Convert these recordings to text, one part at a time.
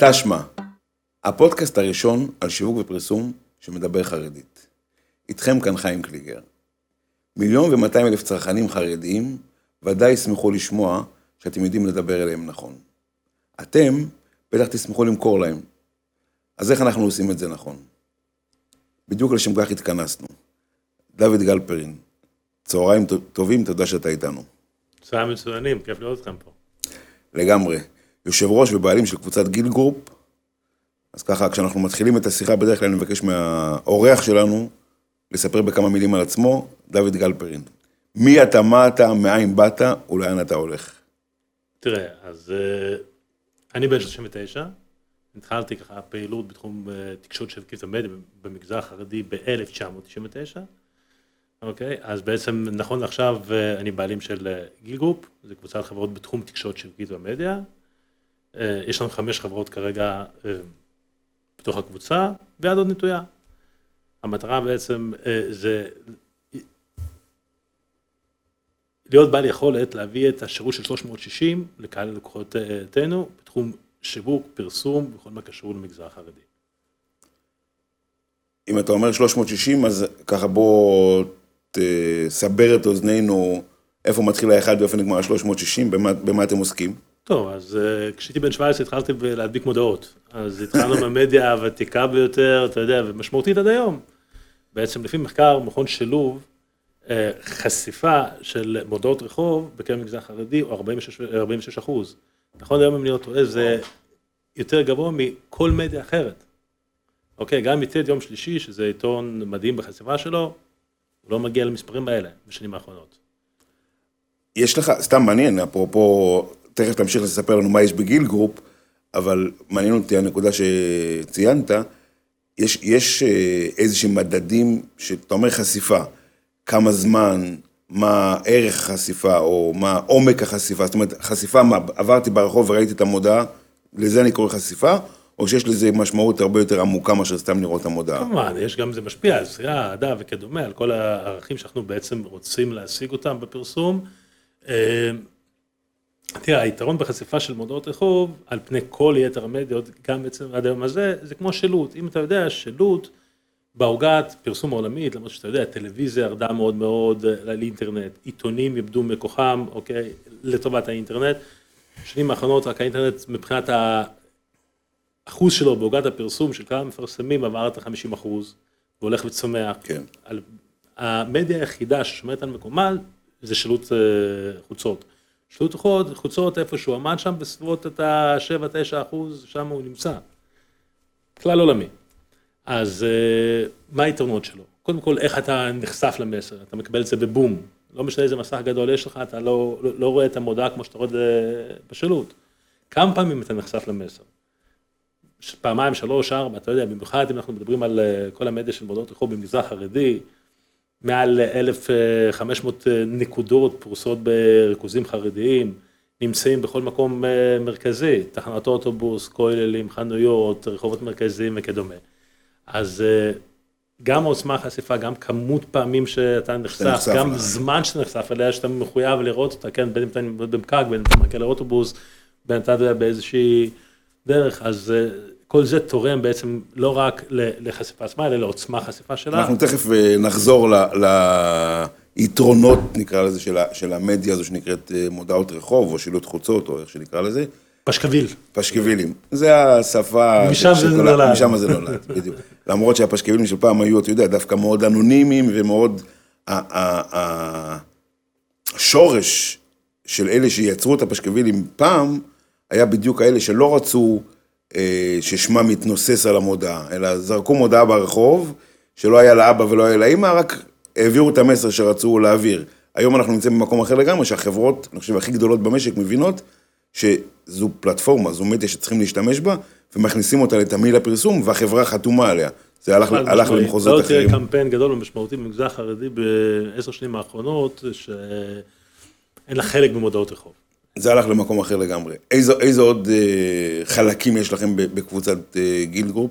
תשמע, הפודקאסט הראשון על שיווק ופרסום שמדבר חרדית. איתכם כאן חיים קליגר. מיליון ומאתיים אלף צרכנים חרדיים ודאי ישמחו לשמוע שאתם יודעים לדבר אליהם נכון. אתם בטח תשמחו למכור להם. אז איך אנחנו עושים את זה נכון? בדיוק לשם כך התכנסנו. דוד גלפרין, צהריים טובים, תודה שאתה איתנו. צהריים מצוינים, כיף לראות אתכם פה. לגמרי. יושב ראש ובעלים של קבוצת גיל גרופ. אז ככה, כשאנחנו מתחילים את השיחה, בדרך כלל אני מבקש מהאורח שלנו לספר בכמה מילים על עצמו, דוד גלפרין. מי אתה, מה אתה, מאין באת ולאן אתה הולך? תראה, אז אה, אני בן 39, התחלתי ככה פעילות בתחום אה, תקשורת של כיף המדיה במגזר החרדי ב-1999. אוקיי, אז בעצם נכון לעכשיו אה, אני בעלים של גיל גרופ, זו קבוצת חברות בתחום תקשורת דיגיטל ומדיה. יש לנו חמש חברות כרגע בתוך הקבוצה, ויד עוד נטויה. המטרה בעצם זה להיות בעל יכולת להביא את השירות של 360 לקהל לקוחותינו בתחום שיווק, פרסום, בכל מה קשור למגזר החרדי. אם אתה אומר 360, אז ככה בוא תסבר את אוזנינו, איפה מתחיל האחד ואיפה נגמר ה-360, במה, במה אתם עוסקים? טוב, אז אה, כשהייתי בן 17 התחלתי להדביק מודעות. אז התחלנו במדיה הוותיקה ביותר, אתה יודע, ומשמעותית עד היום. בעצם לפי מחקר מכון שילוב, אה, חשיפה של מודעות רחוב בקרב המגזר החרדי הוא 46, 46 אחוז. נכון היום אם אני לא טועה זה יותר גבוה מכל מדיה אחרת. אוקיי, גם יתד יום שלישי, שזה עיתון מדהים בחשיפה שלו, הוא לא מגיע למספרים האלה בשנים האחרונות. יש לך, סתם מעניין, אפרופו, תכף תמשיך לספר לנו מה יש בגיל גרופ, אבל מעניין אותי הנקודה שציינת, יש, יש אה, איזשהם מדדים שאתה אומר חשיפה. כמה זמן, מה ערך החשיפה, או מה עומק החשיפה, זאת אומרת, חשיפה, מה, עברתי ברחוב וראיתי את המודעה, לזה אני קורא חשיפה, או שיש לזה משמעות הרבה יותר עמוקה מאשר סתם לראות את המודעה? כמובן, יש גם, זה משפיע על זריעה, אהדה וכדומה, על כל הערכים שאנחנו בעצם רוצים להשיג אותם בפרסום. אה, תראה, היתרון בחשיפה של מודעות רחוב, על פני כל יתר המדיות, גם בעצם עד היום הזה, זה כמו שילוט. אם אתה יודע, שילוט, בעוגת פרסום עולמית, למרות שאתה יודע, טלוויזיה ירדה מאוד מאוד אה, לאינטרנט, עיתונים איבדו מכוחם, אוקיי, לטובת האינטרנט. בשנים האחרונות רק האינטרנט מבחינת האחוז שלו בעוגת הפרסום של כמה מפרסמים עבר את ה-50 אחוז, והולך וצומח. כן. על, המדיה היחידה ששומרת על מקומה זה שילוט אה, חוצות. שילוט חוצות איפשהו עמד שם בסביבות את ה-7-9 אחוז, שם הוא נמצא. כלל עולמי. אז אה, מה היתרונות שלו? קודם כל, איך אתה נחשף למסר, אתה מקבל את זה בבום. לא משנה איזה מסך גדול יש לך, אתה לא, לא, לא רואה את המודעה כמו שאתה רואה את זה בשילוט. כמה פעמים אתה נחשף למסר? פעמיים, שלוש, ארבע, אתה יודע, במיוחד אם אנחנו מדברים על אה, כל המדיה של מודעות רחוב במגזר חרדי, מעל 1,500 אה, נקודות פרוסות בריכוזים חרדיים, נמצאים בכל מקום מרכזי, תחנת אוטובוס, כוללים, חנויות, רחובות מרכזיים וכדומה. אז אה, גם עוצמה חשיפה, גם כמות פעמים שאתה נחשף, גם לה. זמן שאתה נחשף אליה, שאתה מחויב לראות אותה, כן, בין אם אתה בפקק, בין אם אתה מחכה לאוטובוס, בין אם אתה באיזושהי דרך, אז אה, כל זה תורם בעצם לא רק לחשיפה עצמה, אלא לעוצמה חשיפה שלה. אנחנו תכף אה, נחזור ליתרונות, נקרא לזה, של המדיה הזו שנקראת מודעות רחוב, או שילוט חוצות, או איך שנקרא לזה. פשקוויל. פשקווילים. זה השפה... משם זה נולד. משם זה נולד, בדיוק. למרות שהפשקווילים של פעם היו, אתה יודע, דווקא מאוד אנונימיים ומאוד... השורש של אלה שיצרו את הפשקווילים פעם, היה בדיוק האלה שלא רצו אה, ששמם יתנוסס על המודעה, אלא זרקו מודעה ברחוב, שלא היה לאבא ולא היה לאמא, רק העבירו את המסר שרצו להעביר. היום אנחנו נמצאים במקום אחר לגמרי, שהחברות, אני חושב, הכי גדולות במשק, מבינות שזו פלטפורמה, זו מדיה שצריכים להשתמש בה, ומכניסים אותה לתמהיל הפרסום, והחברה חתומה עליה. זה הלך, הלך למחוזות אחרים. לא תראה קמפיין גדול ומשמעותי במגזר החרדי בעשר שנים האחרונות, שאין לה חלק במודעות רחוב. זה הלך למקום אחר לגמרי. איזה, איזה עוד אה, חלקים יש לכם בקבוצת אה, גיל גרופ?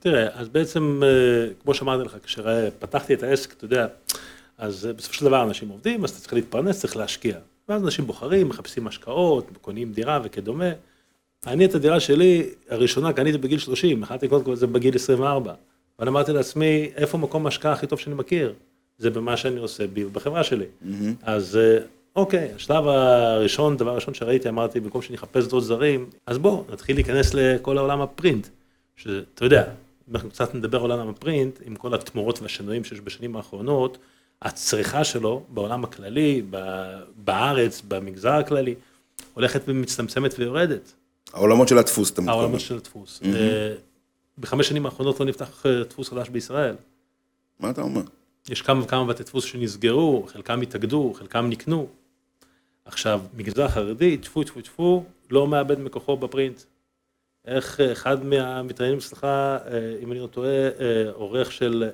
תראה, אז בעצם, אה, כמו שאמרתי לך, כשפתחתי את העסק, אתה יודע, אז אה, בסופו של דבר אנשים עובדים, אז אתה צריך להתפרנס, צריך להשקיע. ואז אנשים בוחרים, מחפשים השקעות, קונים דירה וכדומה. אני את הדירה שלי, הראשונה קניתי בגיל 30, החלטתי לקנות את זה בגיל 24. ואני אמרתי לעצמי, איפה מקום ההשקעה הכי טוב שאני מכיר? זה במה שאני עושה בחברה שלי. אז אה, אוקיי, השלב הראשון, דבר ראשון שראיתי, אמרתי, במקום שאני אחפש דעות זרים, אז בואו, נתחיל להיכנס לכל העולם הפרינט. שאתה יודע, אם אנחנו קצת נדבר על עולם הפרינט, עם כל התמורות והשינויים שיש בשנים האחרונות, הצריכה שלו בעולם הכללי, בארץ, במגזר הכללי, הולכת ומצטמצמת ויורדת. העולמות של הדפוס, אתה מתכוון. העולמות של הדפוס. Mm-hmm. בחמש שנים האחרונות לא נפתח אה, דפוס חדש בישראל. מה אתה אומר? יש כמה וכמה בתי דפוס שנסגרו, חלקם התאגדו, חלקם נקנו. עכשיו, מגזר חרדי, טפו טפו טפו, לא מאבד מכוחו בפרינט. איך אה, אחד מהמתראיינים, סליחה, אם אני לא טועה, עורך של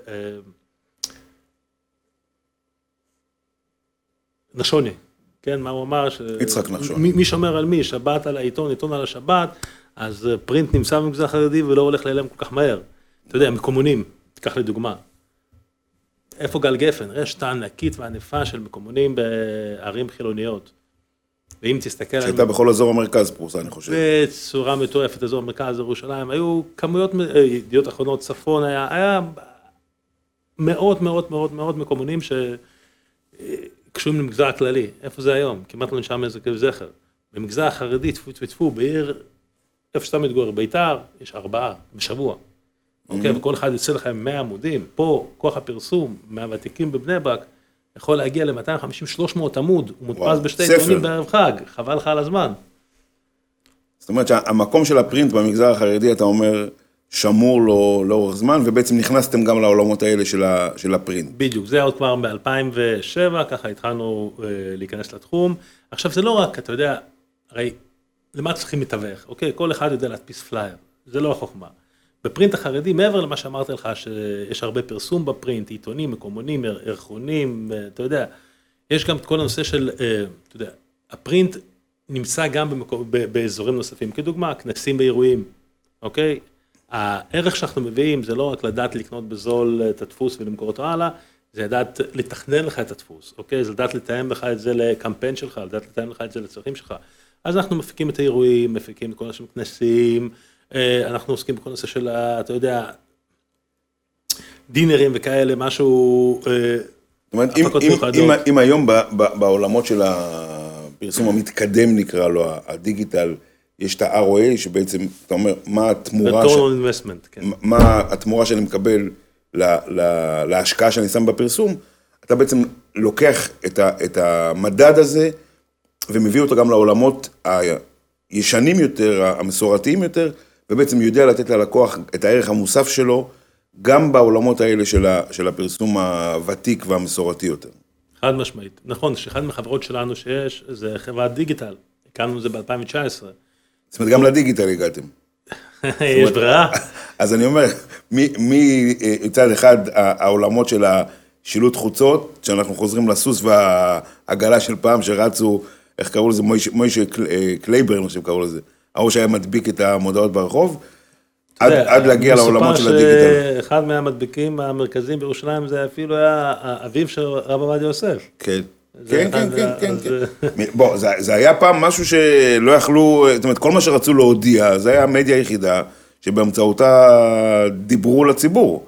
נשוני, כן, מה הוא אמר? ש... יצחק נחשוני. מי שומר על מי? שבת על העיתון, עיתון על השבת, אז אה, פרינט נמצא במגזר החרדי ולא הולך להיעלם כל כך מהר. אתה יודע, מקומונים, תיקח לדוגמה. איפה גל גפן? רשת ענקית וענפה של מקומונים בערים חילוניות. ואם תסתכל... שהייתה. בכל אזור המרכז פרוסה, אני חושב. בצורה מטורפת, אזור המרכז, ירושלים, היו כמויות, אה, ידיעות אחרונות, צפון, היה, היה מאות, מאות, מאות, מאות מקומונים ש... קשורים למגזר הכללי, איפה זה היום? כמעט לא נשאר מזה כאילו זכר. במגזר החרדי, טפו טפו טפו, בעיר, איפה שאתה מתגורר, ביתר, יש ארבעה בשבוע. אוקיי, mm-hmm. וכל אחד יוצא לך עם 100 עמודים. פה, כוח הפרסום מהוותיקים בבני ברק, יכול להגיע ל-250-300 עמוד, הוא מודפס בשתי עיתונים בערב חג, חבל לך על הזמן. זאת אומרת שהמקום של הפרינט במגזר החרדי, אתה אומר, שמור לו לאורך זמן, ובעצם נכנסתם גם לעולמות האלה של, ה, של הפרינט. בדיוק, זה עוד כבר ב-2007, ככה התחלנו אה, להיכנס לתחום. עכשיו זה לא רק, אתה יודע, הרי למה צריכים מתווך, אוקיי? כל אחד יודע להדפיס פלייר, זה לא החוכמה. בפרינט החרדי, מעבר למה שאמרתי לך, שיש הרבה פרסום בפרינט, עיתונים, מקומונים, ירחונים, אה, אתה יודע, יש גם את כל הנושא של, אה, אתה יודע, הפרינט נמצא גם במקום, באזורים נוספים, כדוגמה, כנסים באירועים, אוקיי? הערך שאנחנו מביאים זה לא רק לדעת לקנות בזול את הדפוס ולמכור אותו הלאה, זה לדעת לתכנן לך את הדפוס, אוקיי? זה לדעת לתאם לך את זה לקמפיין שלך, לדעת לתאם לך את זה לצרכים שלך. אז אנחנו מפיקים את האירועים, מפיקים את כל של כנסים, אה, אנחנו עוסקים בכל נושא של, אתה יודע, דינרים וכאלה, משהו, אה, זאת אומרת, אם, אם, אם, אם היום בעולמות של הפרסום המתקדם נקרא לו, הדיגיטל, יש את ה-ROA, שבעצם, אתה אומר, מה התמורה, ש... investment, כן. מה התמורה שאני מקבל לה, לה, להשקעה שאני שם בפרסום, אתה בעצם לוקח את, ה, את המדד הזה ומביא אותו גם לעולמות הישנים יותר, המסורתיים יותר, ובעצם יודע לתת ללקוח את הערך המוסף שלו, גם בעולמות האלה של, ה, של הפרסום הוותיק והמסורתי יותר. חד משמעית. נכון, שאחד מהחברות שלנו שיש, זה חברת דיגיטל, הקמנו את זה ב-2019. זאת אומרת, גם לדיגיטל הגעתם. אין ברירה. אז אני אומר, מצד אחד העולמות של השילוט חוצות, שאנחנו חוזרים לסוס והעגלה של פעם שרצו, איך קראו לזה, מוישה אה, קלייברן, אני חושב קראו לזה, ההוא שהיה מדביק את המודעות ברחוב, עד להגיע לעולמות של הדיגיטל. אחד מהמדביקים המרכזיים בירושלים זה אפילו היה אביו של רב עובדיה יוסף. כן. כן, כן, כן, כן, כן. בוא, זה היה פעם משהו שלא יכלו, זאת אומרת, כל מה שרצו להודיע, זה היה המדיה היחידה שבאמצעותה דיברו לציבור.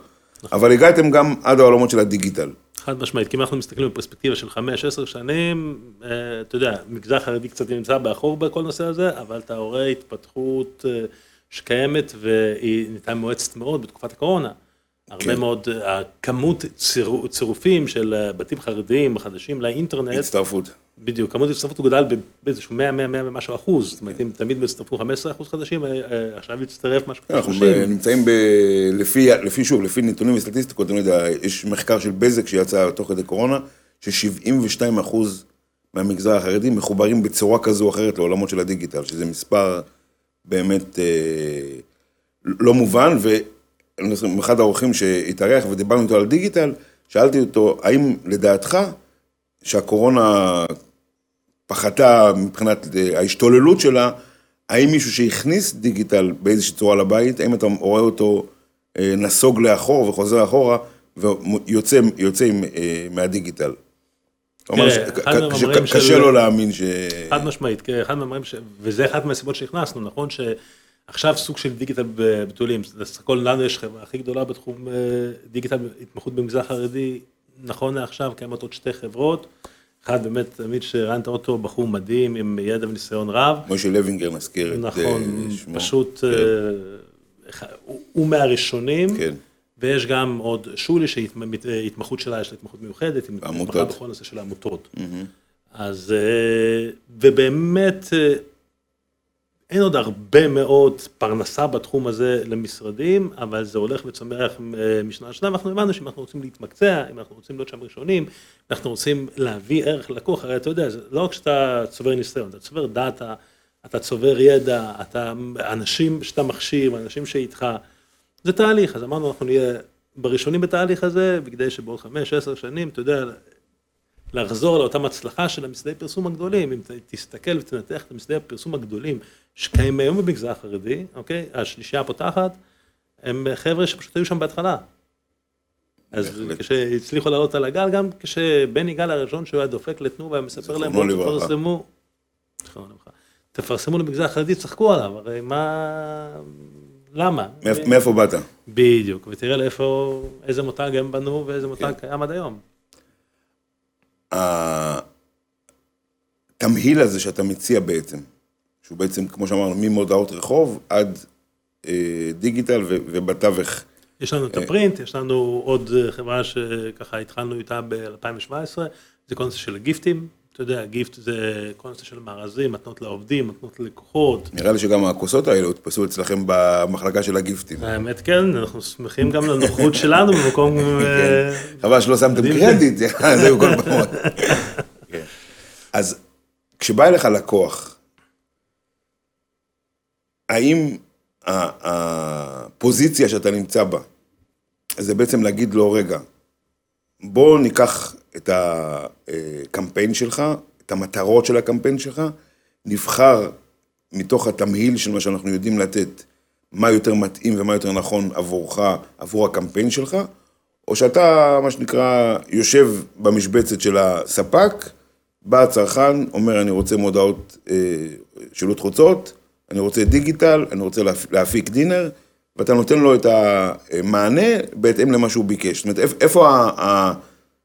אבל הגעתם גם עד העולמות של הדיגיטל. חד משמעית, כי אם אנחנו מסתכלים בפרספקטיבה של חמש, עשר שנים, אה, אתה יודע, מגזר חרדי קצת נמצא באחור בכל נושא הזה, אבל אתה רואה התפתחות אה, שקיימת והיא נהייתה מואצת מאוד בתקופת הקורונה. הרבה כן. מאוד, הכמות צירופים של אה, בתים חרדיים חדשים לאינטרנט. הצטרפות. בדיוק, כמות הצטרפות הוא גדל באיזשהו 100, 100, 100 ומשהו אחוז. זאת אומרת, אם תמיד הצטרפו 15 אחוז חדשים, אה, אה, עכשיו הצטרף משהו כמו 30. אנחנו נמצאים ב... לפי, לפי, שוב, לפי נתונים וסטטיסטיקות, אני יודע, יש מחקר של בזק שיצא תוך כדי קורונה, ש-72 אחוז מהמגזר החרדי מחוברים בצורה כזו או אחרת לעולמות של הדיגיטל, שזה מספר באמת אה, לא מובן, ו... אחד האורחים שהתארח ודיברנו איתו על דיגיטל, שאלתי אותו, האם לדעתך, שהקורונה פחתה מבחינת ההשתוללות שלה, האם מישהו שהכניס דיגיטל באיזושהי צורה לבית, האם אתה רואה אותו אה, נסוג לאחור וחוזר אחורה ויוצא יוצא עם, אה, מהדיגיטל? תראה, ש- אחד ק- מהמאמרים שקשה של- לו להאמין ש... חד משמעית, כן, אחד מהדברים, ש... וזה אחת מהסיבות שהכנסנו, נכון שעכשיו סוג של דיגיטל בתולים, בסך הכל לנו יש חברה הכי גדולה בתחום אה, דיגיטל, התמחות במגזר החרדי, נכון לעכשיו קיימות עוד שתי חברות, אחד באמת, תמיד שראיינת אותו, בחור מדהים עם ידע וניסיון רב, משה לוינגר נזכיר את נכון, אה, שמו. פשוט, כן, אה, הוא- הוא מהראשונים, כן. ויש גם עוד שולי שהתמחות שלה, יש לה התמחות מיוחדת, היא מתמחה עמותות. בכל הנושא של העמותות. אז, אה, ובאמת, אין עוד הרבה מאוד פרנסה בתחום הזה למשרדים, אבל זה הולך וצומח אה, משנה לשנה, ואנחנו הבנו שאם אנחנו רוצים להתמקצע, אם אנחנו רוצים להיות שם ראשונים, אנחנו רוצים להביא ערך ללקוח, הרי אתה יודע, זה לא רק שאתה צובר ניסיון, אתה צובר דאטה, אתה צובר ידע, אתה, אנשים שאתה מכשיר, אנשים שאיתך, זה תהליך, אז אמרנו, אנחנו נהיה בראשונים בתהליך הזה, וכדי שבעוד חמש, עשר שנים, אתה יודע, לחזור לאותם הצלחה של המשרדי פרסום הגדולים, אם תסתכל ותנתח את המשרדי הפרסום הגדולים שקיימים היום במגזר החרדי, אוקיי? השלישייה הפותחת, הם חבר'ה שפשוט היו שם בהתחלה. אז. כשהצליחו לעלות על הגל, גם כשבני גל הראשון שהוא היה דופק לתנובה ומספר להם, בואו. תפרסמו, זיכרונו לברכה. תפרסמו למגזר החרדי, צחקו עליו, הרי מה, למה? מאיפ- מאיפה באת? בדיוק, ותראה לאיפה, איזה מותג הם בנו ואיזה מותג כן. קיים עד היום. התמהיל הזה שאתה מציע בעצם, שהוא בעצם, כמו שאמרנו, ממודעות רחוב עד אה, דיגיטל ו- ובתווך. יש לנו אה. את הפרינט, יש לנו עוד אה, חברה שככה התחלנו איתה ב-2017, זה נושא של הגיפטים, אתה יודע, גיפט זה כל של מארזים, מתנות לעובדים, מתנות ללקוחות. נראה לי שגם הכוסות האלה הודפסו אצלכם במחלקה של הגיפטים. האמת כן, אנחנו שמחים גם לנוחות שלנו במקום... אה, חבל שלא שמתם. קרדיט, זה היו כל פעם. כן. אז כשבא אליך לקוח, האם הפוזיציה שאתה נמצא בה, זה בעצם להגיד לו, רגע, בוא ניקח את הקמפיין שלך, את המטרות של הקמפיין שלך, נבחר מתוך התמהיל של מה שאנחנו יודעים לתת, מה יותר מתאים ומה יותר נכון עבורך, עבור הקמפיין שלך, או שאתה, מה שנקרא, יושב במשבצת של הספק, בא הצרכן, אומר, אני רוצה מודעות אה, שילוט חוצות, אני רוצה דיגיטל, אני רוצה להפ- להפיק דינר, ואתה נותן לו את המענה בהתאם למה שהוא ביקש. זאת אומרת, איפ- איפה, ה, ה,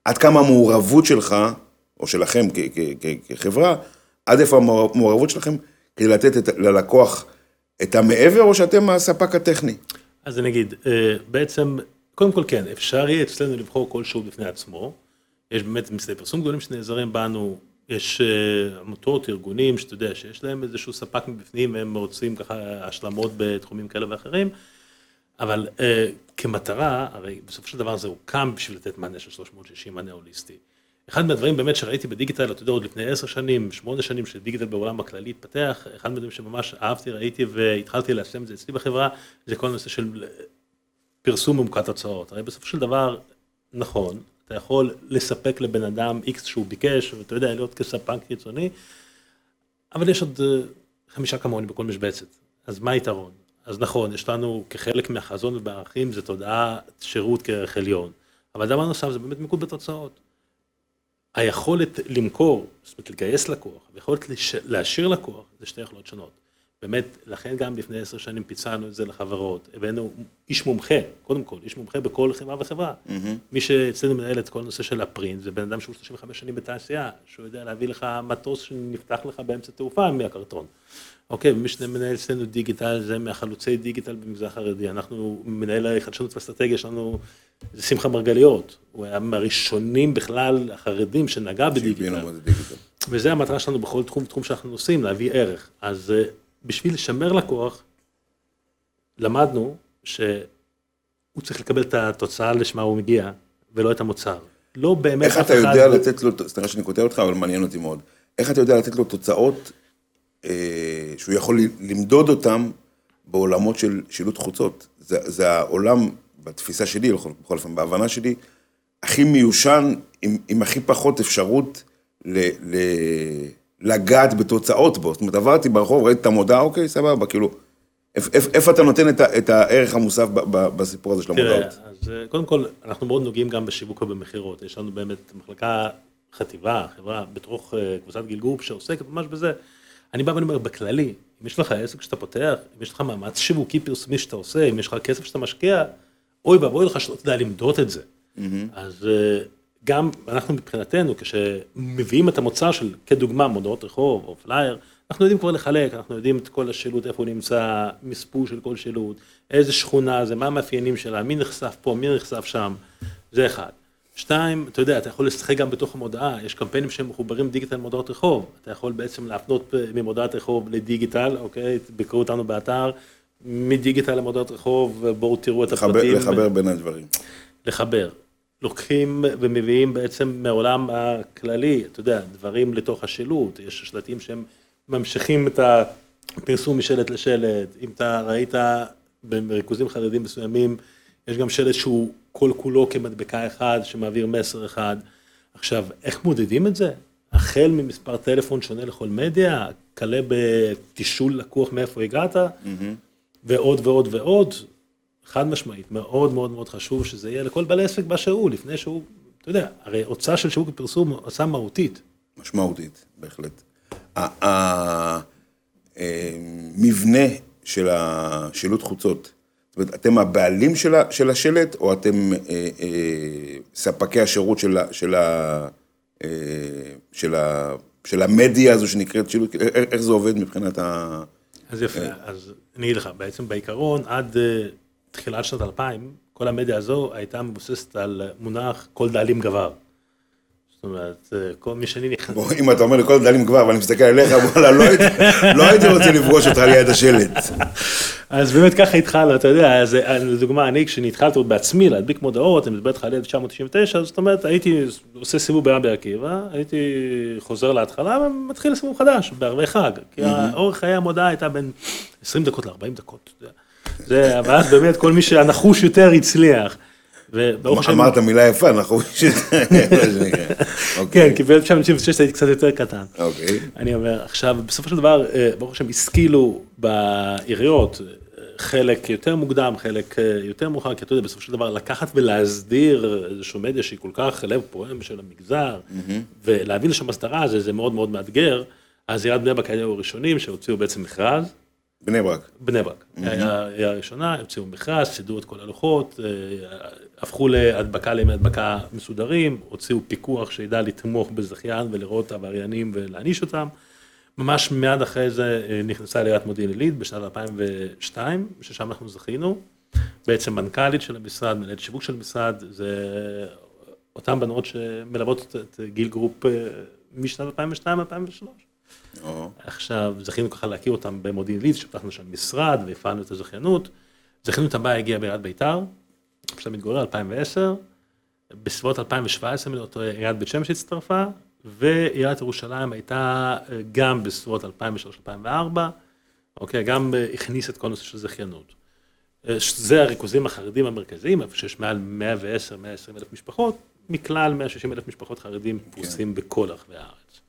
עד כמה המעורבות שלך, או שלכם כחברה, עד איפה המעורבות שלכם כדי לתת את, ללקוח את המעבר, או שאתם הספק הטכני? אז אני אגיד, אה, בעצם, קודם כל כן, אפשר יהיה אצלנו לבחור כל שירות בפני עצמו. יש באמת משרדי פרסום גדולים שנעזרים בנו, יש אה, עמותות, ארגונים, שאתה יודע, שיש להם איזשהו ספק מבפנים, והם רוצים ככה השלמות בתחומים כאלה ואחרים. אבל אה, כמטרה, הרי בסופו של דבר זה הוקם בשביל לתת מענה של 360, מענה הוליסטי. אחד מהדברים באמת שראיתי בדיגיטל, אתה יודע, עוד לפני עשר שנים, שמונה שנים שדיגיטל בעולם הכללי התפתח, אחד מהדברים שממש אהבתי, ראיתי והתחלתי ליישם את זה אצלי בחברה, זה כל הנושא של פרסום ממוקד תוצאות. הרי בסופו של דבר, נכון, אתה יכול לספק לבן אדם איקס שהוא ביקש, ואתה יודע, להיות כספק חיצוני, אבל יש עוד אה, חמישה כמוני בכל משבצת. אז מה היתרון? אז נכון, יש לנו כחלק מהחזון ובערכים, זה תודעה שירות כערך עליון. אבל דבר נוסף זה באמת מיקוד בתוצאות. היכולת למכור, זאת אומרת לגייס לקוח, ויכולת לש... להשאיר לקוח, זה שתי יכולות שונות. באמת, לכן גם לפני עשר שנים פיצלנו את זה לחברות, הבאנו איש מומחה, קודם כל, איש מומחה בכל חברה וחברה. מי שאצלנו מנהל את כל הנושא של הפרינט, זה בן אדם שהוא 35 שנים בתעשייה, שהוא יודע להביא לך מטוס שנפתח לך באמצע תעופה מהקרטון. אוקיי, ומי שמנהל אצלנו דיגיטל, זה מהחלוצי דיגיטל במגזר החרדי. אנחנו, מנהל החדשנות והאסטרטגיה שלנו, זה שמחה מרגליות. הוא היה מהראשונים בכלל, החרדים, שנגע בדיגיטל. וזה המטרה שלנו בכל תחום תחום שאנחנו עושים, להביא ערך. אז אה, בשביל לשמר לקוח, למדנו שהוא צריך לקבל את התוצאה לשמה הוא מגיע, ולא את המוצר. לא באמת איך אתה אחד- יודע לתת לו, סליחה שאני קוטע אותך, אבל מעניין אותי מאוד. איך אתה יודע לתת לו תוצאות אה, שהוא יכול למדוד אותן בעולמות של שילוט חוצות? זה, זה העולם, בתפיסה שלי, בכל אופן, בהבנה שלי, הכי מיושן, עם, עם הכי פחות אפשרות ל, ל, לגעת בתוצאות בו. זאת אומרת, עברתי ברחוב, ראיתי את המודעה, אוקיי, סבבה, כאילו, איפ- איפ- איפה אתה נותן את, את הערך המוסף בסיפור הזה של תראה, המודעות? אז אה, קודם כל, אנחנו מאוד נוגעים גם בשיווק ובמכירות. יש לנו באמת מחלקה חטיבה, חברה, בתוך אה, קבוצת גיל גרופ שעוסקת ממש בזה. אני בא ואני אומר, בכללי, אם יש לך עסק שאתה פותח, אם יש לך מאמץ שיווקי פרסומי שאתה עושה, אם יש לך כסף שאתה משקיע, אוי ואבוי לך שלא תדע למדוד את זה. אז אה, גם אנחנו מבחינתנו, כשמביאים את המוצר של, כדוגמה, מודעות רחוב או פלייר, אנחנו יודעים כבר לחלק, אנחנו יודעים את כל השילוט, איפה הוא נמצא, מספור של כל שילוט, איזה שכונה זה, מה המאפיינים שלה, מי נחשף פה, מי נחשף שם, זה אחד. שתיים, אתה יודע, אתה יכול לשחק גם בתוך המודעה, יש קמפיינים שהם מחוברים דיגיטל מודעות רחוב, אתה יכול בעצם להפנות ממודעת רחוב לדיגיטל, אוקיי, ביקרו אותנו באתר, מדיגיטל למודעות רחוב, בואו תראו את לחבר, הפרטים. לחבר בין הדברים. לחבר. לוקחים ומביאים בעצם מהעולם הכללי, אתה יודע, דברים לתוך השילוט, יש שלטים שהם ממשיכים את הפרסום משלט לשלט, אם אתה ראית בריכוזים חרדים מסוימים, יש גם שלט שהוא כל כולו כמדבקה אחד שמעביר מסר אחד. עכשיו, איך מודדים את זה? החל ממספר טלפון שונה לכל מדיה, כלה בתישול לקוח מאיפה הגעת, ועוד ועוד ועוד, חד משמעית, מאוד מאוד מאוד חשוב שזה יהיה לכל בעל עסק באשר הוא, לפני שהוא, אתה יודע, הרי הוצאה של שיווק ופרסום הוצאה מהותית. משמעותית, בהחלט. המבנה של השילוט חוצות, זאת אומרת, אתם הבעלים של ה- של השלט, או אתם אה, אה, ספקי השירות של ה- של ה- אה, של ה- של המדיה הזו שנקראת שילוט, איך- איך זה עובד מבחינת ה... אז יפה, אז אני אגיד לך, בעצם בעיקרון, עד אה, תחילת שנת 2000, כל המדיה הזו הייתה מבוססת על מונח כל דאלים גבר. זאת אומרת, אה, כל מי שאני נכנס... בוא, אם אתה אומר לי כל דלים כבר, ואני מסתכל עליך, וואלה, לא הייתי- לא הייתי רוצה לפגוש אותך ליד השלט. אז באמת ככה התחלנו, אתה יודע, אז אה, לדוגמה, אני כשאני התחלתי עוד בעצמי להדביק מודעות, אני מדבר איתך על 1999, זאת אומרת, הייתי עושה סיבוב ברבי עקיבא, הייתי חוזר להתחלה ומתחיל סיבוב חדש, בערבי חג, כי האורך חיי המודעה הייתה בין 20 דקות ל-40 דקות, אתה יודע. זה, אבל אז באמת כל מי שהנחוש יותר הצליח. וברוך השם, אמרת מילה יפה, אנחנו... כן, כי ב-1996 הייתי קצת יותר קטן. אוקיי. אני אומר, עכשיו, בסופו של דבר, אה, ברוך השם, השכילו בעיריות, אה, חלק יותר מוקדם, חלק אה, יותר מאוחר, כי אתה יודע, בסופו של דבר, לקחת ולהסדיר איזשהו מדיה שהיא כל כך לב פועם של המגזר, ולהביא לשם הסדרה, זה, זה מאוד מאוד מאתגר. אז עיריית בני ברק היו הראשונים שהוציאו בעצם מכרז, בני ברק. בני ברק, היה היה הראשונה, הוציאו מכרז, סידרו את כל הלוחות, אה, הפכו להדבקה לימי הדבקה מסודרים, הוציאו פיקוח שידע לתמוך בזכיין ולראות עבריינים ולהעניש אותם. ממש מיד אחרי זה אה, נכנסה לעיריית מודיעין עילית בשנת 2002, ששם אנחנו זכינו. בעצם מנכ"לית של המשרד, מנהלת שיווק של המשרד, זה אותן בנות שמלוות את גיל גרופ אה, משנת 2002-2003. או, עכשיו, זכינו ככה להכיר אותם במודיעין עילית, שפתחנו שם משרד והפעלנו את הזכיינות. זכיינות הבאה הגיעה בעיריית ביתר, איפה שאתה מתגורר, 2010. בסביבות 2017, אם אני לא טועה, עיריית בית שמש הצטרפה, ועיריית ירושלים הייתה אה, גם בסביבות 2003-2004, אוקיי, גם אה, הכניס את כל הנושא של זכיינות. אה, זה הריכוזים החרדים המרכזיים, איפה שיש מעל 110-120 אלף משפחות, מכלל 160 אלף משפחות חרדים פרוסים בכל רחבי הארץ.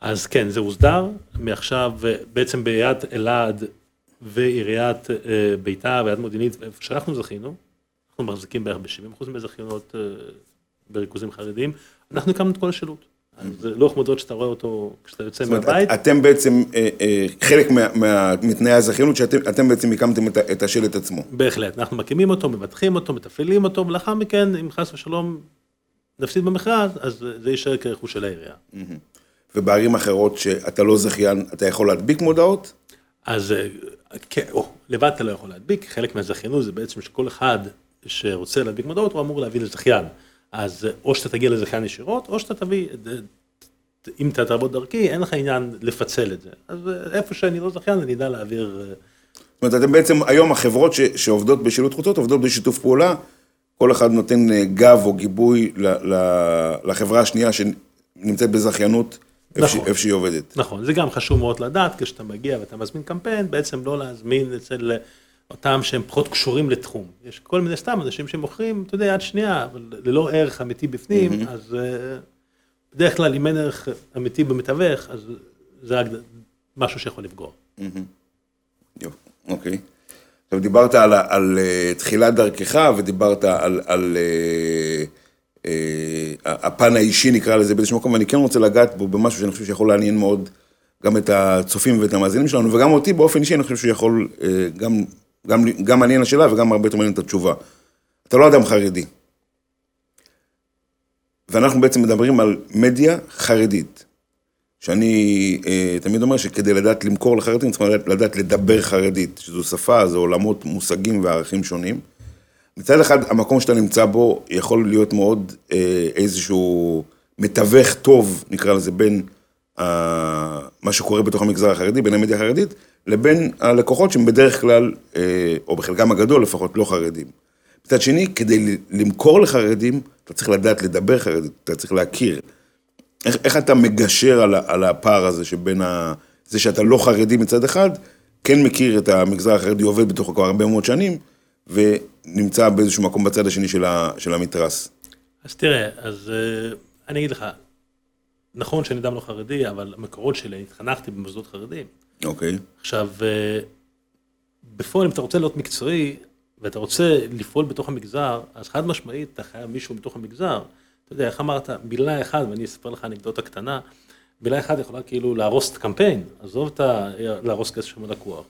אז כן, זה הוסדר, מעכשיו אה, בעצם בעיריית אלעד ועיריית אה, ביתר ועיריית מודיעינית, איפה שאנחנו זכינו, אנחנו מחזיקים בערך ב-70% מהזכיינות אה, בריכוזים חרדיים, אנחנו הקמנו את כל השילוט. זה לוח מודעות שאתה רואה אותו כשאתה יוצא זאת אומרת, מהבית, את- אתם בעצם, חלק מתנאי הזכיינות, שאתם אתם בעצם הקמתם את השלט עצמו. בהחלט, אנחנו מקימים אותו, מבטחים אותו, מתפעלים אותו, ולאחר מכן, אם חס ושלום נפסיד במכרז, אז זה יישאר כרכוש של העירייה. ובערים אחרות שאתה לא זכיין, אתה יכול להדביק מודעות? אז אה, כן, או, לבד אתה לא יכול להדביק, חלק מהזכיינות זה בעצם שכל אחד שרוצה להדביק מודעות, הוא אמור להביא לזכיין. אז אה, או שאתה תגיע לזכיין ישירות, או שאתה תביא, אה, אם אתה תעבוד דרכי, אין לך עניין לפצל את זה. אז איפה שאני לא זכיין, אני אדע להעביר... זאת אומרת, אתם בעצם, היום החברות ש, שעובדות בשילוט חוצות עובדות בשיתוף פעולה, כל אחד נותן גב או גיבוי ל, ל, לחברה השנייה שנמצאת בזכיינות, נכון. איפה שהיא עובדת. נכון, זה גם חשוב מאוד לדעת, כשאתה מגיע ואתה מזמין קמפיין, בעצם לא להזמין אצל אותם שהם פחות קשורים לתחום. יש כל מיני סתם אנשים שמוכרים, אתה יודע, יד שנייה, אבל ללא ערך אמיתי בפנים, אז אה, בדרך כלל אם אין ערך אמיתי במתווך, אז זה משהו שיכול לפגוע. יופי, אוקיי. עכשיו דיברת על, ה- על אה, תחילת דרכך ודיברת על, על אה, אה, הפן האישי נקרא לזה באיזשהו מקום, ואני כן רוצה לגעת בו במשהו שאני חושב שיכול לעניין מאוד גם את הצופים ואת המאזינים שלנו, וגם אותי באופן אישי, אני חושב שהוא יכול אה, גם, גם, גם מעניין השאלה וגם הרבה יותר מעניין את התשובה. אתה לא אדם חרדי. ואנחנו בעצם מדברים על מדיה חרדית. שאני אה, תמיד אומר שכדי לדעת למכור לחרדים, צריך לדעת, לדעת לדבר חרדית, שזו שפה, זה עולמות מושגים וערכים שונים. מצד אחד, המקום שאתה נמצא בו יכול להיות מאוד אה, איזשהו מתווך טוב, נקרא לזה, בין אה, מה שקורה בתוך המגזר החרדי, בין המדיה החרדית, לבין הלקוחות שהם בדרך כלל, אה, או בחלקם הגדול לפחות, לא חרדים. מצד שני, כדי למכור לחרדים, אתה צריך לדעת לדבר חרדית, אתה צריך להכיר. איך, איך אתה מגשר על, על הפער הזה שבין ה... זה שאתה לא חרדי מצד אחד, כן מכיר את המגזר החרדי, עובד בתוכו כבר הרבה מאוד שנים, ונמצא באיזשהו מקום בצד השני של, ה, של המתרס. אז תראה, אז אה, אני אגיד לך, נכון שאני אדם לא חרדי, אבל המקורות שלי, התחנכתי במוסדות חרדים. אוקיי. עכשיו, אה, בפועל, אם אתה רוצה להיות מקצועי, ואתה רוצה לפעול בתוך המגזר, אז חד משמעית, אתה חייב מישהו מתוך המגזר. אתה יודע, איך אמרת, מילה אחת, ואני אספר לך אנקדוטה קטנה, מילה אחת יכולה כאילו להרוס את הקמפיין, עזוב את ה... להרוס כסף של לקוח.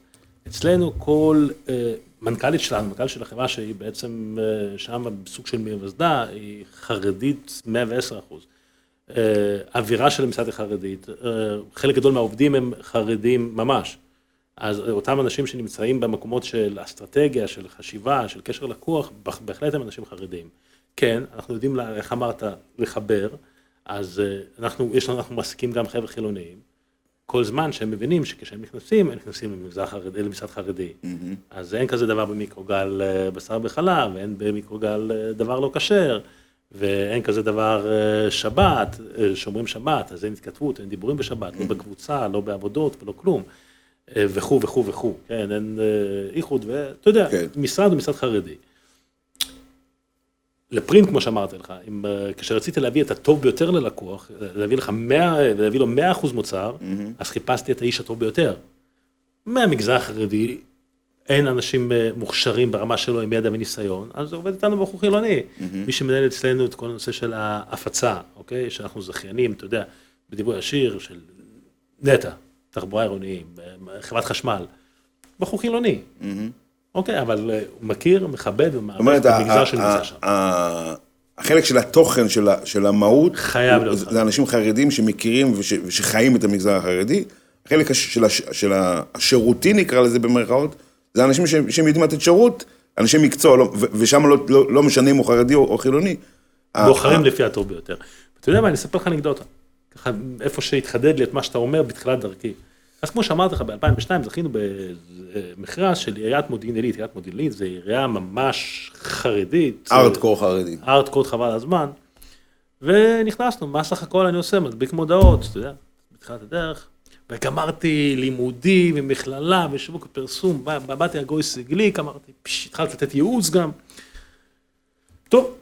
אצלנו כל אה, מנכ"לית שלנו, מנכ"לית של החברה שהיא בעצם אה, שם בסוג של מייסדה, היא חרדית 110 אחוז. אה, אווירה של המשרד היא חרדית, חלק גדול מהעובדים הם חרדים ממש. אז אותם אנשים שנמצאים במקומות של אסטרטגיה, של חשיבה, של קשר לקוח, בהחלט הם אנשים חרדים. כן, אנחנו יודעים, איך אמרת, לחבר, אז אנחנו, יש לנו, אנחנו מעסיקים גם חבר'ה חילוניים, כל זמן שהם מבינים שכשהם נכנסים, הם נכנסים למגזר חרדי. Mm-hmm. אז אין כזה דבר במיקרוגל אה, בשר בחלב, ואין במיקרוגל אה, דבר לא כשר, ואין כזה דבר שבת, שומרים שבת, אז אין התכתבות, אין דיבורים בשבת, mm-hmm. לא בקבוצה, לא בעבודות ולא כלום. וכו' וכו' וכו', כן, אין איחוד, ואתה יודע, כן. משרד הוא משרד חרדי. לפרינט, כמו שאמרתי לך, אם, אה, כשרציתי להביא את הטוב ביותר ללקוח, להביא לך 100, להביא לו 100 אחוז מוצר, mm-hmm. אז חיפשתי את האיש הטוב ביותר. מהמגזר החרדי, אין אנשים אה, מוכשרים ברמה שלו עם ידע וניסיון, אז עובד איתנו בחור חילוני. Mm-hmm. מי שמנהל אצלנו את כל הנושא של ההפצה, אוקיי? שאנחנו זכיינים, אתה יודע, בדיבור ישיר של נטע, תחבורה עירוניים, אה, חברת חשמל, בחור חילוני. Mm-hmm. אוקיי, אבל אה, הוא מכיר, מכבד ומעריך את המגזר שנמצא שם. החלק של התוכן, של המהות, חייב להיות. זה אנשים חרדים שמכירים ושחיים את המגזר החרדי. החלק של השירותי, נקרא לזה במרכאות, זה אנשים שהם יודעים לתת שירות, אנשי מקצוע, לא, ושם לא, לא, לא משנה אם הוא חרדי או חילוני. בוחרים לפי הטוב ביותר. אתה יודע מה, אני אספר לך אנקדוטה. ככה, איפה שהתחדד לי את מה שאתה אומר בתחילת דרכי. אז כמו שאמרתי לך, ב-2002 זכינו במכרז של עיריית מודיעין עילית, עיריית מודיעין עילית, זו עירייה ממש חרדית. ארטקור חרדי. ארטקור חבל הזמן. ונכנסנו, מה סך הכל אני עושה? מדביק מודעות, אתה יודע, בתחילת הדרך. וגמרתי לימודים ומכללה ושיווק פרסום, באתי הגויס גליק, אמרתי, פש, התחלתי לתת ייעוץ גם. טוב,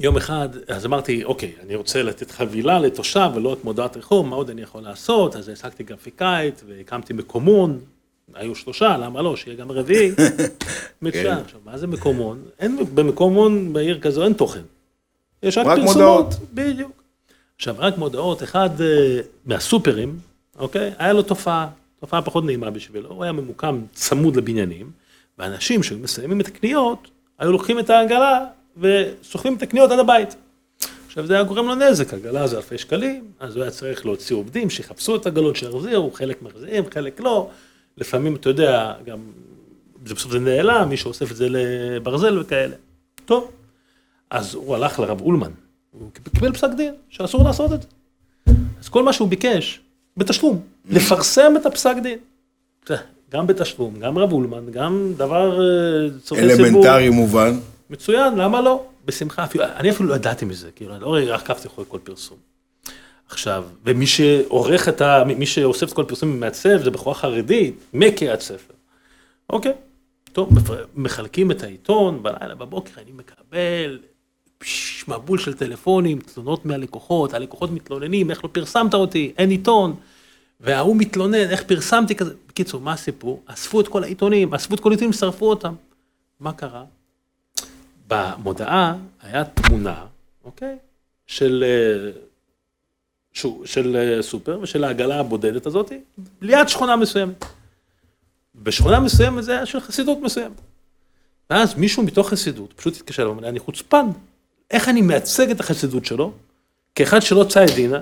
יום אחד, אז אמרתי, אוקיי, אני רוצה לתת חבילה לתושב ולא רק מודעת רחוב, מה עוד אני יכול לעשות? אז העסקתי גרפיקאית והקמתי מקומון, היו שלושה, למה לא, שיהיה גם רביעי. מצוין. כן. עכשיו, מה זה מקומון? אין, במקומון בעיר כזו אין תוכן. יש רק, רק פרסומות. בדיוק. עכשיו, רק מודעות, אחד אה, מהסופרים, אוקיי, היה לו תופעה, תופעה פחות נעימה בשבילו, הוא היה ממוקם צמוד לבניינים, ואנשים שהיו מסיימים את הקניות, היו לוקחים את העגלה וסוחבים את הקניות עד הבית. עכשיו זה היה גורם לו נזק, עגלה זה אלפי שקלים, אז הוא היה צריך להוציא עובדים שיחפשו את עגלות שיחזירו, חלק מחזירים, חלק לא. לפעמים, אתה יודע, גם, זה בסוף זה נעלם, מישהו אוסף את זה לברזל וכאלה. טוב, אז הוא הלך לרב אולמן, הוא קיבל פסק דין שאסור לעשות את זה. אז כל מה שהוא ביקש, בתשלום, לפרסם את הפסק דין. גם בתשלום, גם רב אולמן, גם דבר אה, צורכי ציבור. אלמנטרי מובן. מצוין, למה לא? בשמחה, אפילו, אני אפילו לא ידעתי מזה, כאילו, אני לא עקבתי אחרי כל פרסום. עכשיו, ומי שעורך את ה... מי שאוסף את כל הפרסום ומעצב, זה בחורה חרדית, מקריאת ספר. אוקיי, טוב, מחלקים את העיתון, בלילה בבוקר אני מקבל מבול של טלפונים, תלונות מהלקוחות, הלקוחות מתלוננים, איך לא פרסמת אותי, אין עיתון. וההוא מתלונן, איך פרסמתי כזה. בקיצור, מה הסיפור? אספו את כל העיתונים, אספו את כל העיתונים, שרפו אותם. מה קרה? במודעה היה תמונה אוקיי? של, אה, של אה, סופר ושל העגלה הבודדת הזאת, ליד שכונה מסוימת. בשכונה מסוימת זה היה של חסידות מסוימת. ואז מישהו מתוך חסידות פשוט התקשר ואומר, אני חוצפן, איך אני מייצג את החסידות שלו, כאחד שלא צא את דינה,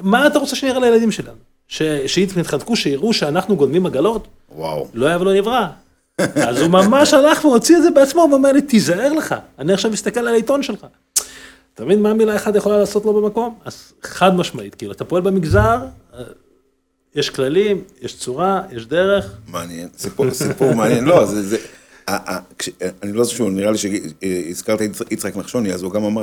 מה אתה רוצה שנראה לילדים שלנו? ש- שיתחזקו, שיראו שאנחנו גונבים עגלות? וואו. לא היה ולא נברא. אז הוא ממש הלך והוציא את זה בעצמו, הוא אומר לי, תיזהר לך, אני עכשיו מסתכל על העיתון שלך. אתה מבין מה מילה אחת יכולה לעשות לו במקום? אז חד משמעית, כאילו, אתה פועל במגזר, אה, יש כללים, יש צורה, יש דרך, מעניין, סיפור, סיפור מעניין, לא, זה, זה, ה- ה- כש- אני לא זוכר נראה לי שהזכרת יצחק נחשוני, אז הוא גם אמר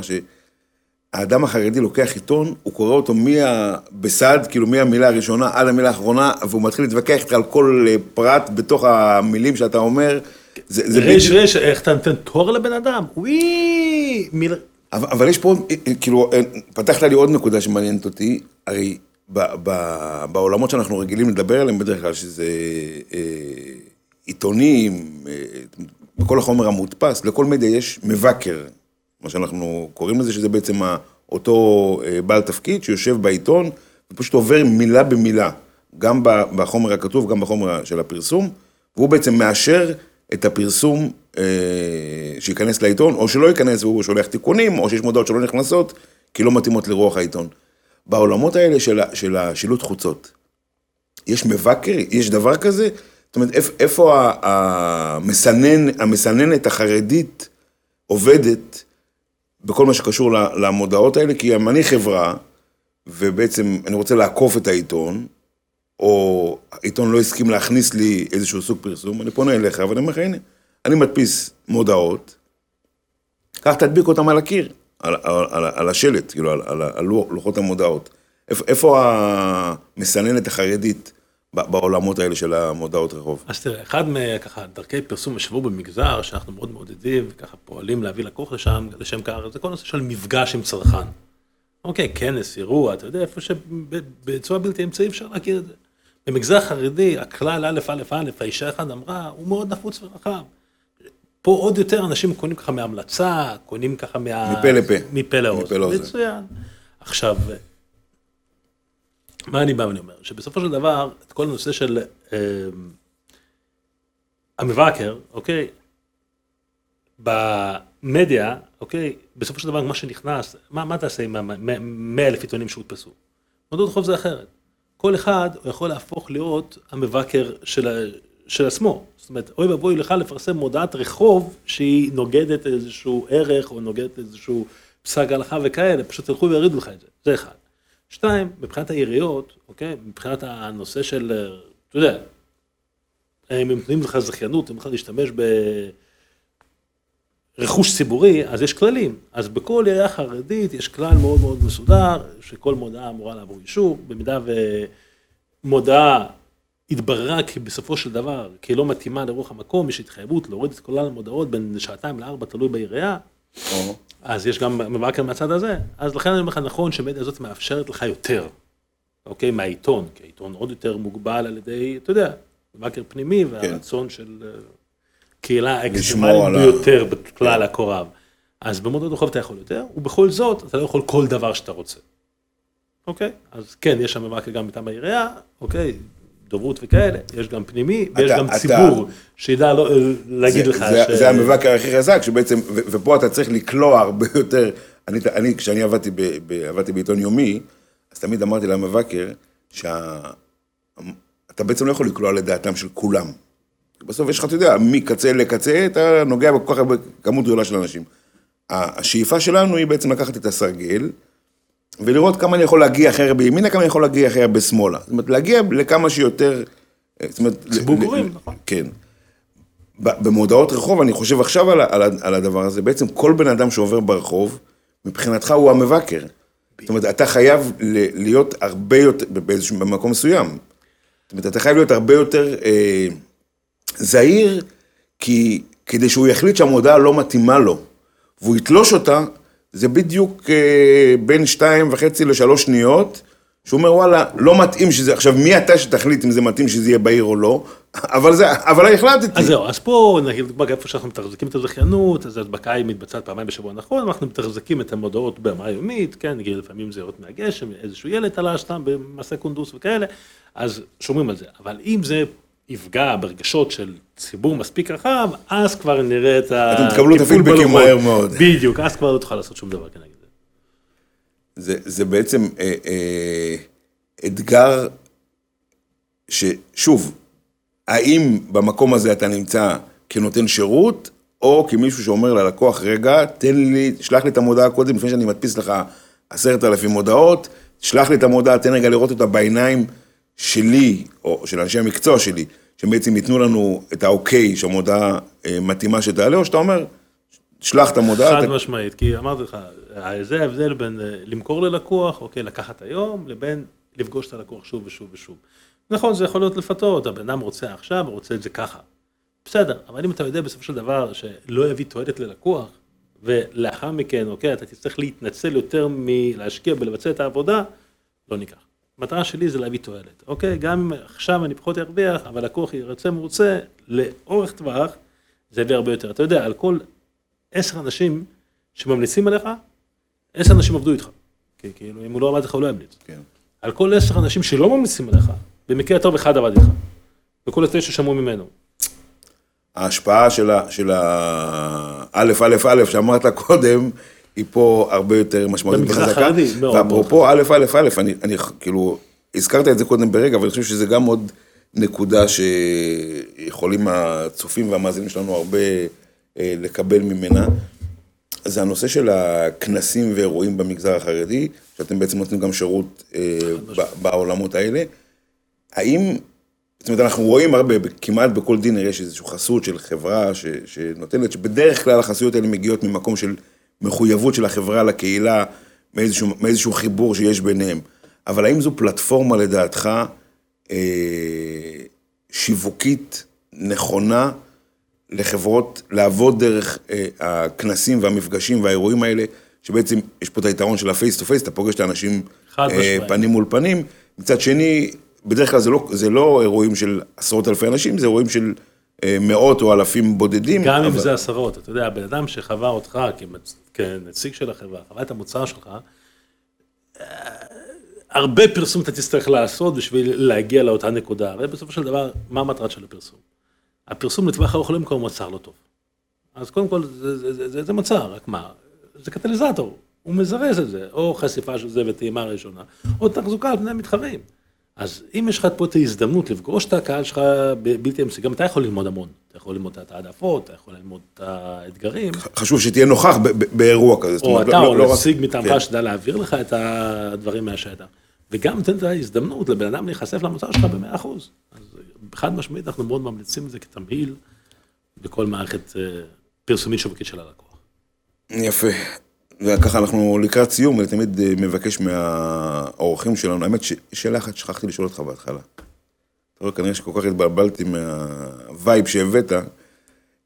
שהאדם החרדי לוקח עיתון, הוא קורא אותו מהבסד, כאילו מהמילה הראשונה עד המילה האחרונה, והוא מתחיל להתווכח איתך על כל אה, פרט בתוך המילים שאתה אומר. זה, זה ריש ריש, איך אתה נותן תואר לבן אדם? וואי, מיל... אבל, אבל יש פה, אה, כאילו, אה, פתחת לי עוד נקודה שמעניינת אותי, הרי ב, ב, בעולמות שאנחנו רגילים לדבר עליהם בדרך כלל, שזה אה, עיתונים, אה, בכל החומר המודפס, לכל מדיה יש מבקר, מה שאנחנו קוראים לזה, שזה בעצם אותו אה, בעל תפקיד שיושב בעיתון, ופשוט עובר מילה במילה, גם בחומר הכתוב, גם בחומר של הפרסום, והוא בעצם מאשר את הפרסום אה, שייכנס לעיתון, או שלא ייכנס, והוא שולח תיקונים, או שיש מודעות שלא נכנסות, כי לא מתאימות לרוח העיתון. בעולמות האלה של, של השילוט חוצות, יש מבקר, יש דבר כזה? זאת אומרת, איפ- איפה המסנן, המסננת החרדית עובדת בכל מה שקשור למודעות האלה? כי אם אני חברה, ובעצם אני רוצה לעקוף את העיתון, או העיתון לא הסכים להכניס לי איזשהו סוג פרסום, אני פונה אליך, ואני אומר לך, הנה, אני מדפיס מודעות, קח תדביק אותם על הקיר, על, על, על, על השלט, כאילו, על, על, על לוח- לוחות המודעות. איפה, איפה המסננת החרדית בעולמות האלה של המודעות רחוב? אז תראה, אחד מככה דרכי פרסום השיווק במגזר, שאנחנו מאוד מעודדים, וככה פועלים להביא לקוח לשם, לשם כך, זה כל נושא של מפגש עם צרכן. אוקיי, כנס, אירוע, אתה יודע, איפה שבצורה בלתי אמצעי אפשר להכיר את זה. במגזר חרדי, הכלל א', א', א', האישה אחת אמרה, הוא מאוד נפוץ ורחב. פה עוד יותר אנשים קונים ככה מהמלצה, קונים ככה מה... מפה לפה. מפה לאוזן. מצוין. עכשיו, מה אני בא ואני אומר? שבסופו של דבר, את כל הנושא של אה, המבקר, אוקיי, במדיה, אוקיי, בסופו של דבר מה שנכנס, מה, מה תעשה עם ה-100 אלף עיתונים שהודפסו? מודעות רחוב זה אחרת. כל אחד יכול להפוך להיות המבקר של, של עצמו. זאת אומרת, אוי ואבוי לך לפרסם מודעת רחוב שהיא נוגדת איזשהו ערך או נוגדת איזשהו פסק הלכה וכאלה, פשוט תלכו ויורידו לך את זה, זה אחד. שתיים, מבחינת העיריות, אוקיי, מבחינת הנושא של, אה, אתה יודע, אם הם נותנים לך זכיינות, אם לך להשתמש ברכוש ציבורי, אז יש כללים. אז בכל עירייה חרדית יש כלל מאוד מאוד מסודר, שכל מודעה אמורה לעבור אישור, במידה ומודעה התבררה כי בסופו של דבר, כי היא לא מתאימה לרוח המקום, יש התחייבות להוריד את כל המודעות בין שעתיים לארבע, תלוי בעירייה, אז יש גם מבקר מהצד הזה. אז לכן אני אומר לך, נכון שהמדיה הזאת מאפשרת לך יותר, אוקיי, מהעיתון, כי העיתון עוד יותר מוגבל על ידי, אתה יודע, מבקר פנימי והרצון של אה, קהילה האקסטרימלית ביותר בכלל הקורב. אז במודעות רחוב אתה יכול יותר, ובכל זאת, אתה לא יכול כל דבר שאתה רוצה. אוקיי? אז כן, יש שם מבקר גם מטעם העירייה, אוקיי? דוברות וכאלה, יש גם פנימי, ויש אתה- גם אתה- ציבור שידע לא- להגיד זה, לך זה, ש... זה המבקר הכי חזק, שבעצם, ו- ופה אתה צריך לקלוע הרבה יותר, אני, אני כשאני עבדתי, ב, ב, עבדתי בעיתון יומי, אז תמיד אמרתי למבקר, שאתה בעצם לא יכול לקלוע לדעתם של כולם. בסוף יש לך, אתה יודע, מקצה לקצה, אתה נוגע בכל כך הרבה כמות גדולה של אנשים. השאיפה שלנו היא בעצם לקחת את הסרגל, ולראות כמה אני יכול להגיע אחר בימינה, כמה אני יכול להגיע אחר בשמאלה. זאת אומרת, להגיע לכמה שיותר... אה, זאת אומרת... ציבור קוראים, נכון. כן. במודעות רחוב, אני חושב עכשיו על, על, על הדבר הזה, בעצם כל בן אדם שעובר ברחוב, מבחינתך הוא המבקר. זאת אומרת, אתה חייב להיות הרבה יותר, באיזשהו, במקום מסוים. זאת אומרת, אתה חייב להיות הרבה יותר אה, זהיר, כי כדי שהוא יחליט שהמודעה לא מתאימה לו, והוא יתלוש אותה, זה בדיוק אה, בין שתיים וחצי לשלוש שניות, שהוא אומר, וואלה, לא מתאים שזה, עכשיו, מי אתה שתחליט אם זה מתאים שזה יהיה בעיר או לא, אבל זה, אבל החלטתי. אז זהו, אז פה, נגיד, איפה שאנחנו מתחזקים את הזכיינות, אז ההדבקה היא מתבצעת פעמיים בשבוע נכון, אנחנו מתחזקים את המודעות ברמה יומית, כן, נגיד, לפעמים זה יורד מהגשם, איזשהו ילד תלש סתם במעשה קונדוס וכאלה, אז שומרים על זה. אבל אם זה יפגע ברגשות של ציבור מספיק רחב, אז כבר נראה את ה... אתם תקבלו את הפידבקים. מהר מאוד. בדיוק, אז כבר לא תוכל לעשות שום דבר כנגד זה. זה, זה בעצם אה, אה, אתגר ששוב, האם במקום הזה אתה נמצא כנותן שירות, או כמישהו שאומר ללקוח, רגע, תן לי, שלח לי את המודעה קודם, לפני שאני מדפיס לך עשרת אלפים מודעות, שלח לי את המודעה, תן רגע לראות אותה בעיניים שלי, או של אנשי המקצוע שלי, שבעצם ייתנו לנו את האוקיי שהמודעה אה, מתאימה שתעלה, או שאתה אומר, שלח את המודעה. חד אתה- משמעית, כי אמרתי לך, זה ההבדל בין אה, למכור ללקוח, אוקיי, לקחת היום, לבין לפגוש את הלקוח שוב ושוב ושוב. נכון, זה יכול להיות לפתות, הבן אדם רוצה עכשיו, רוצה את זה ככה. בסדר, אבל אם אתה יודע בסופו של דבר שלא יביא תועלת ללקוח, ולאחר מכן, אוקיי, אתה תצטרך להתנצל יותר מלהשקיע בלבצע את העבודה, לא ניקח. המטרה שלי זה להביא תועלת, אוקיי? גם אם עכשיו אני פחות ארוויח, אבל לקוח ירצה מרוצה, לאורך טווח, זה יביא הרבה יותר. אתה יודע, על כל עשר אנשים שממליצים עליך, עשר אנשים עבדו איתך. כי כאילו, אם הוא לא עבד איתך, הוא לא ימליץ. כן. על כל עשר אנשים שלא ממליצים עליך, במקרה הטוב אחד עבד איתך. וכל התשע שמעו ממנו. ההשפעה של ה... של ה... א', א', א', שאמרת קודם, היא פה הרבה יותר משמעותית במגזר וחזקה. החרדי, מאוד, ואפרופו א', א', א', אני, אני כאילו, הזכרת את זה קודם ברגע, אבל אני חושב שזה גם עוד נקודה שיכולים הצופים והמאזינים שלנו הרבה אה, לקבל ממנה. זה הנושא של הכנסים ואירועים במגזר החרדי, שאתם בעצם נותנים גם שירות אה, ב- בעולמות האלה. האם, זאת אומרת, אנחנו רואים הרבה, כמעט בכל דינר יש איזושהי חסות של חברה ש, שנותנת, שבדרך כלל החסויות האלה מגיעות ממקום של מחויבות של החברה לקהילה, מאיזשהו, מאיזשהו חיבור שיש ביניהם. אבל האם זו פלטפורמה לדעתך אה, שיווקית נכונה לחברות לעבוד דרך אה, הכנסים והמפגשים והאירועים האלה, שבעצם יש פה את היתרון של ה face to face, אתה פוגש את האנשים אה. פנים מול פנים. מצד שני, בדרך כלל זה לא, זה לא אירועים של עשרות אלפי אנשים, זה אירועים של אה, מאות או אלפים בודדים. גם אם אבל- זה עשרות, אתה יודע, בן אדם שחווה אותך כנציג של החברה, חווה את המוצר שלך, אה, הרבה פרסום אתה תצטרך לעשות בשביל להגיע לאותה נקודה, ובסופו של דבר, מה המטרה של הפרסום? הפרסום לטווח ארוך לא למכור מוצר לא טוב. אז קודם כל, זה, זה, זה, זה, זה מוצר, רק מה? זה קטליזטור, הוא מזרז את זה, או חשיפה של זה וטעימה ראשונה, או תחזוקה על פני המתחרים. אז אם יש לך פה את ההזדמנות לפגוש את הקהל שלך בלתי אמצעי, גם אתה יכול ללמוד המון. אתה יכול ללמוד את העדפות, אתה יכול ללמוד את האתגרים, חשוב שתהיה נוכח באירוע כזה. או אתה, לא- או לא רק- נציג מטעמך כן. שידע להעביר לך את הדברים מהשטח. וגם נותן את ההזדמנות לבן אדם להיחשף למוצר שלך במאה אחוז. אז חד משמעית, אנחנו מאוד ממליצים את זה כתמהיל בכל מערכת אה, פרסומית שיווקית של הלקוח. יפה. וככה אנחנו לקראת סיום, אני תמיד אה, מבקש מהאורחים שלנו, האמת ששאלה אחת שכחתי לשאול אותך בהתחלה. אתה רואה, כנראה שכל כך התבלבלתי מהווייב שהבאת.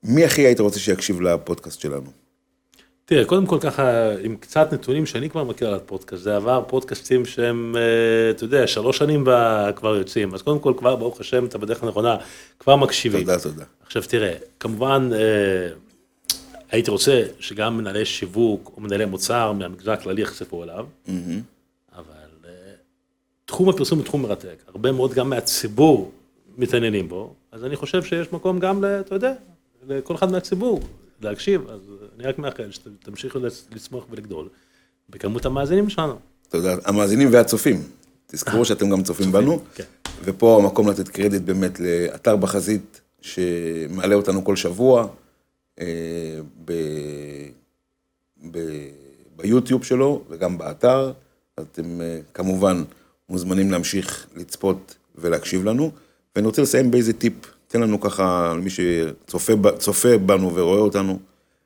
מי הכי היית רוצה שיקשיב לפודקאסט שלנו? תראה, קודם כל ככה, עם קצת נתונים שאני כבר מכיר על הפודקאסט, זה עבר פודקאסטים שהם, אה, אתה יודע, שלוש שנים כבר יוצאים, אז קודם כל כבר, ברוך השם, אתה בדרך הנכונה, כבר מקשיבים. תודה, תודה. עכשיו תראה, כמובן, אה, הייתי רוצה שגם מנהלי שיווק או מנהלי מוצר מהמגזר הכללי יחשפו אליו, אבל אה, תחום הפרסום הוא תחום מרתק, הרבה מאוד גם מהציבור מתעניינים בו, אז אני חושב שיש מקום גם, אתה יודע, לכל אחד מהציבור להקשיב, אז אני רק מאחל שתמשיכו לצ- לצמוח ולגדול בכמות המאזינים שלנו. תודה. המאזינים והצופים, תזכרו שאתם גם צופים בנו. כן. ופה המקום לתת קרדיט באמת לאתר בחזית, שמעלה אותנו כל שבוע, אה, ב, ב, ביוטיוב שלו וגם באתר. אתם אה, כמובן מוזמנים להמשיך לצפות ולהקשיב לנו. ואני רוצה לסיים באיזה טיפ. תן לנו ככה, למי שצופה בנו ורואה אותנו,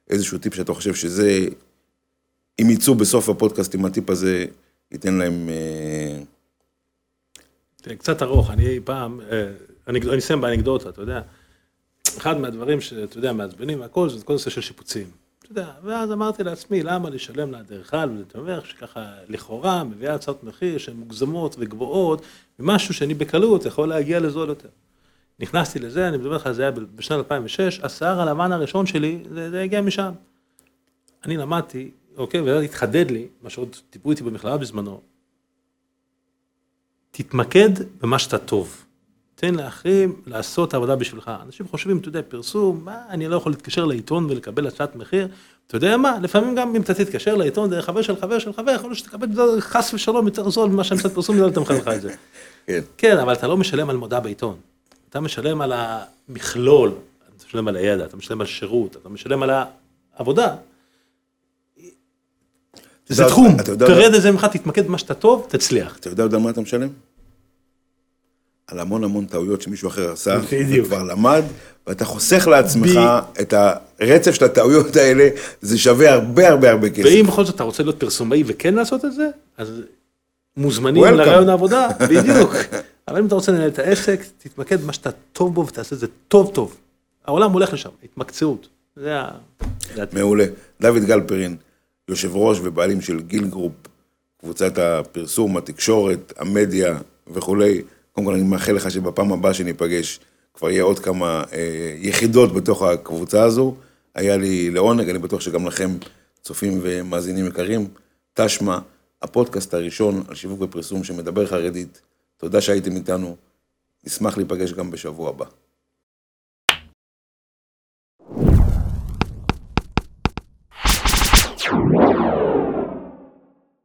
איזשהו טיפ שאתה חושב שזה, אם יצאו בסוף הפודקאסט עם הטיפ הזה, ייתן להם... אה, קצת ארוך, אני פעם, אה, אני אסיים באנקדוטה, אתה יודע. אחד מהדברים שאתה יודע, מעצבנים והכל, זה כל נושא של שיפוצים. אתה יודע, ואז אמרתי לעצמי, למה לשלם לאדריכל ולתווך, שככה לכאורה מביאה הצעות מחיר שהן מוגזמות וגבוהות, ומשהו שאני בקלות יכול להגיע לזול יותר. נכנסתי לזה, אני מדבר לך, זה היה בשנת 2006, השיער הלבן הראשון שלי, זה, זה הגיע משם. אני למדתי, אוקיי, ואז התחדד לי, מה שעוד דיברו איתי במכללה בזמנו, תתמקד במה שאתה טוב. תן לאחרים לעשות עבודה בשבילך. אנשים חושבים, אתה יודע, פרסום, מה, אני לא יכול להתקשר לעיתון ולקבל הצעת מחיר. אתה יודע מה, לפעמים גם אם אתה תתקשר לעיתון דרך חבר של חבר של חבר, יכול להיות שתקבל את זה חס ושלום יותר זול ממה שהמצאת פרסום, זה לא תמכר לך את זה. כן. כן, אבל אתה לא משלם על מודעה בעיתון. אתה משלם על המכלול, אתה משלם על הידע, אתה משלם על שירות, אתה משלם על העבודה. זה תחום, תרד לזה ממך, תתמקד במה שאתה טוב, תצליח. אתה יודע על מה אתה משלם? על המון המון טעויות שמישהו אחר עשה, בדיוק. וכבר למד, ואתה חוסך לעצמך את הרצף של הטעויות האלה, זה שווה הרבה הרבה הרבה כסף. ואם בכל זאת אתה רוצה להיות פרסומאי וכן לעשות את זה, אז מוזמנים Welcome. לראיון עבודה, בדיוק. אבל אם אתה רוצה לנהל את העסק, תתמקד במה שאתה טוב בו ותעשה את זה טוב טוב. העולם הולך לשם, התמקצעות. זה ה- מעולה. דוד גלפרין, יושב ראש ובעלים של גיל גרופ, קבוצת הפרסום, התקשורת, המדיה וכולי. קודם כל אני מאחל לך שבפעם הבאה שניפגש כבר יהיה עוד כמה אה, יחידות בתוך הקבוצה הזו. היה לי לעונג, אני בטוח שגם לכם צופים ומאזינים יקרים. תשמע, הפודקאסט הראשון על שיווק ופרסום שמדבר חרדית. תודה שהייתם איתנו. נשמח להיפגש גם בשבוע הבא.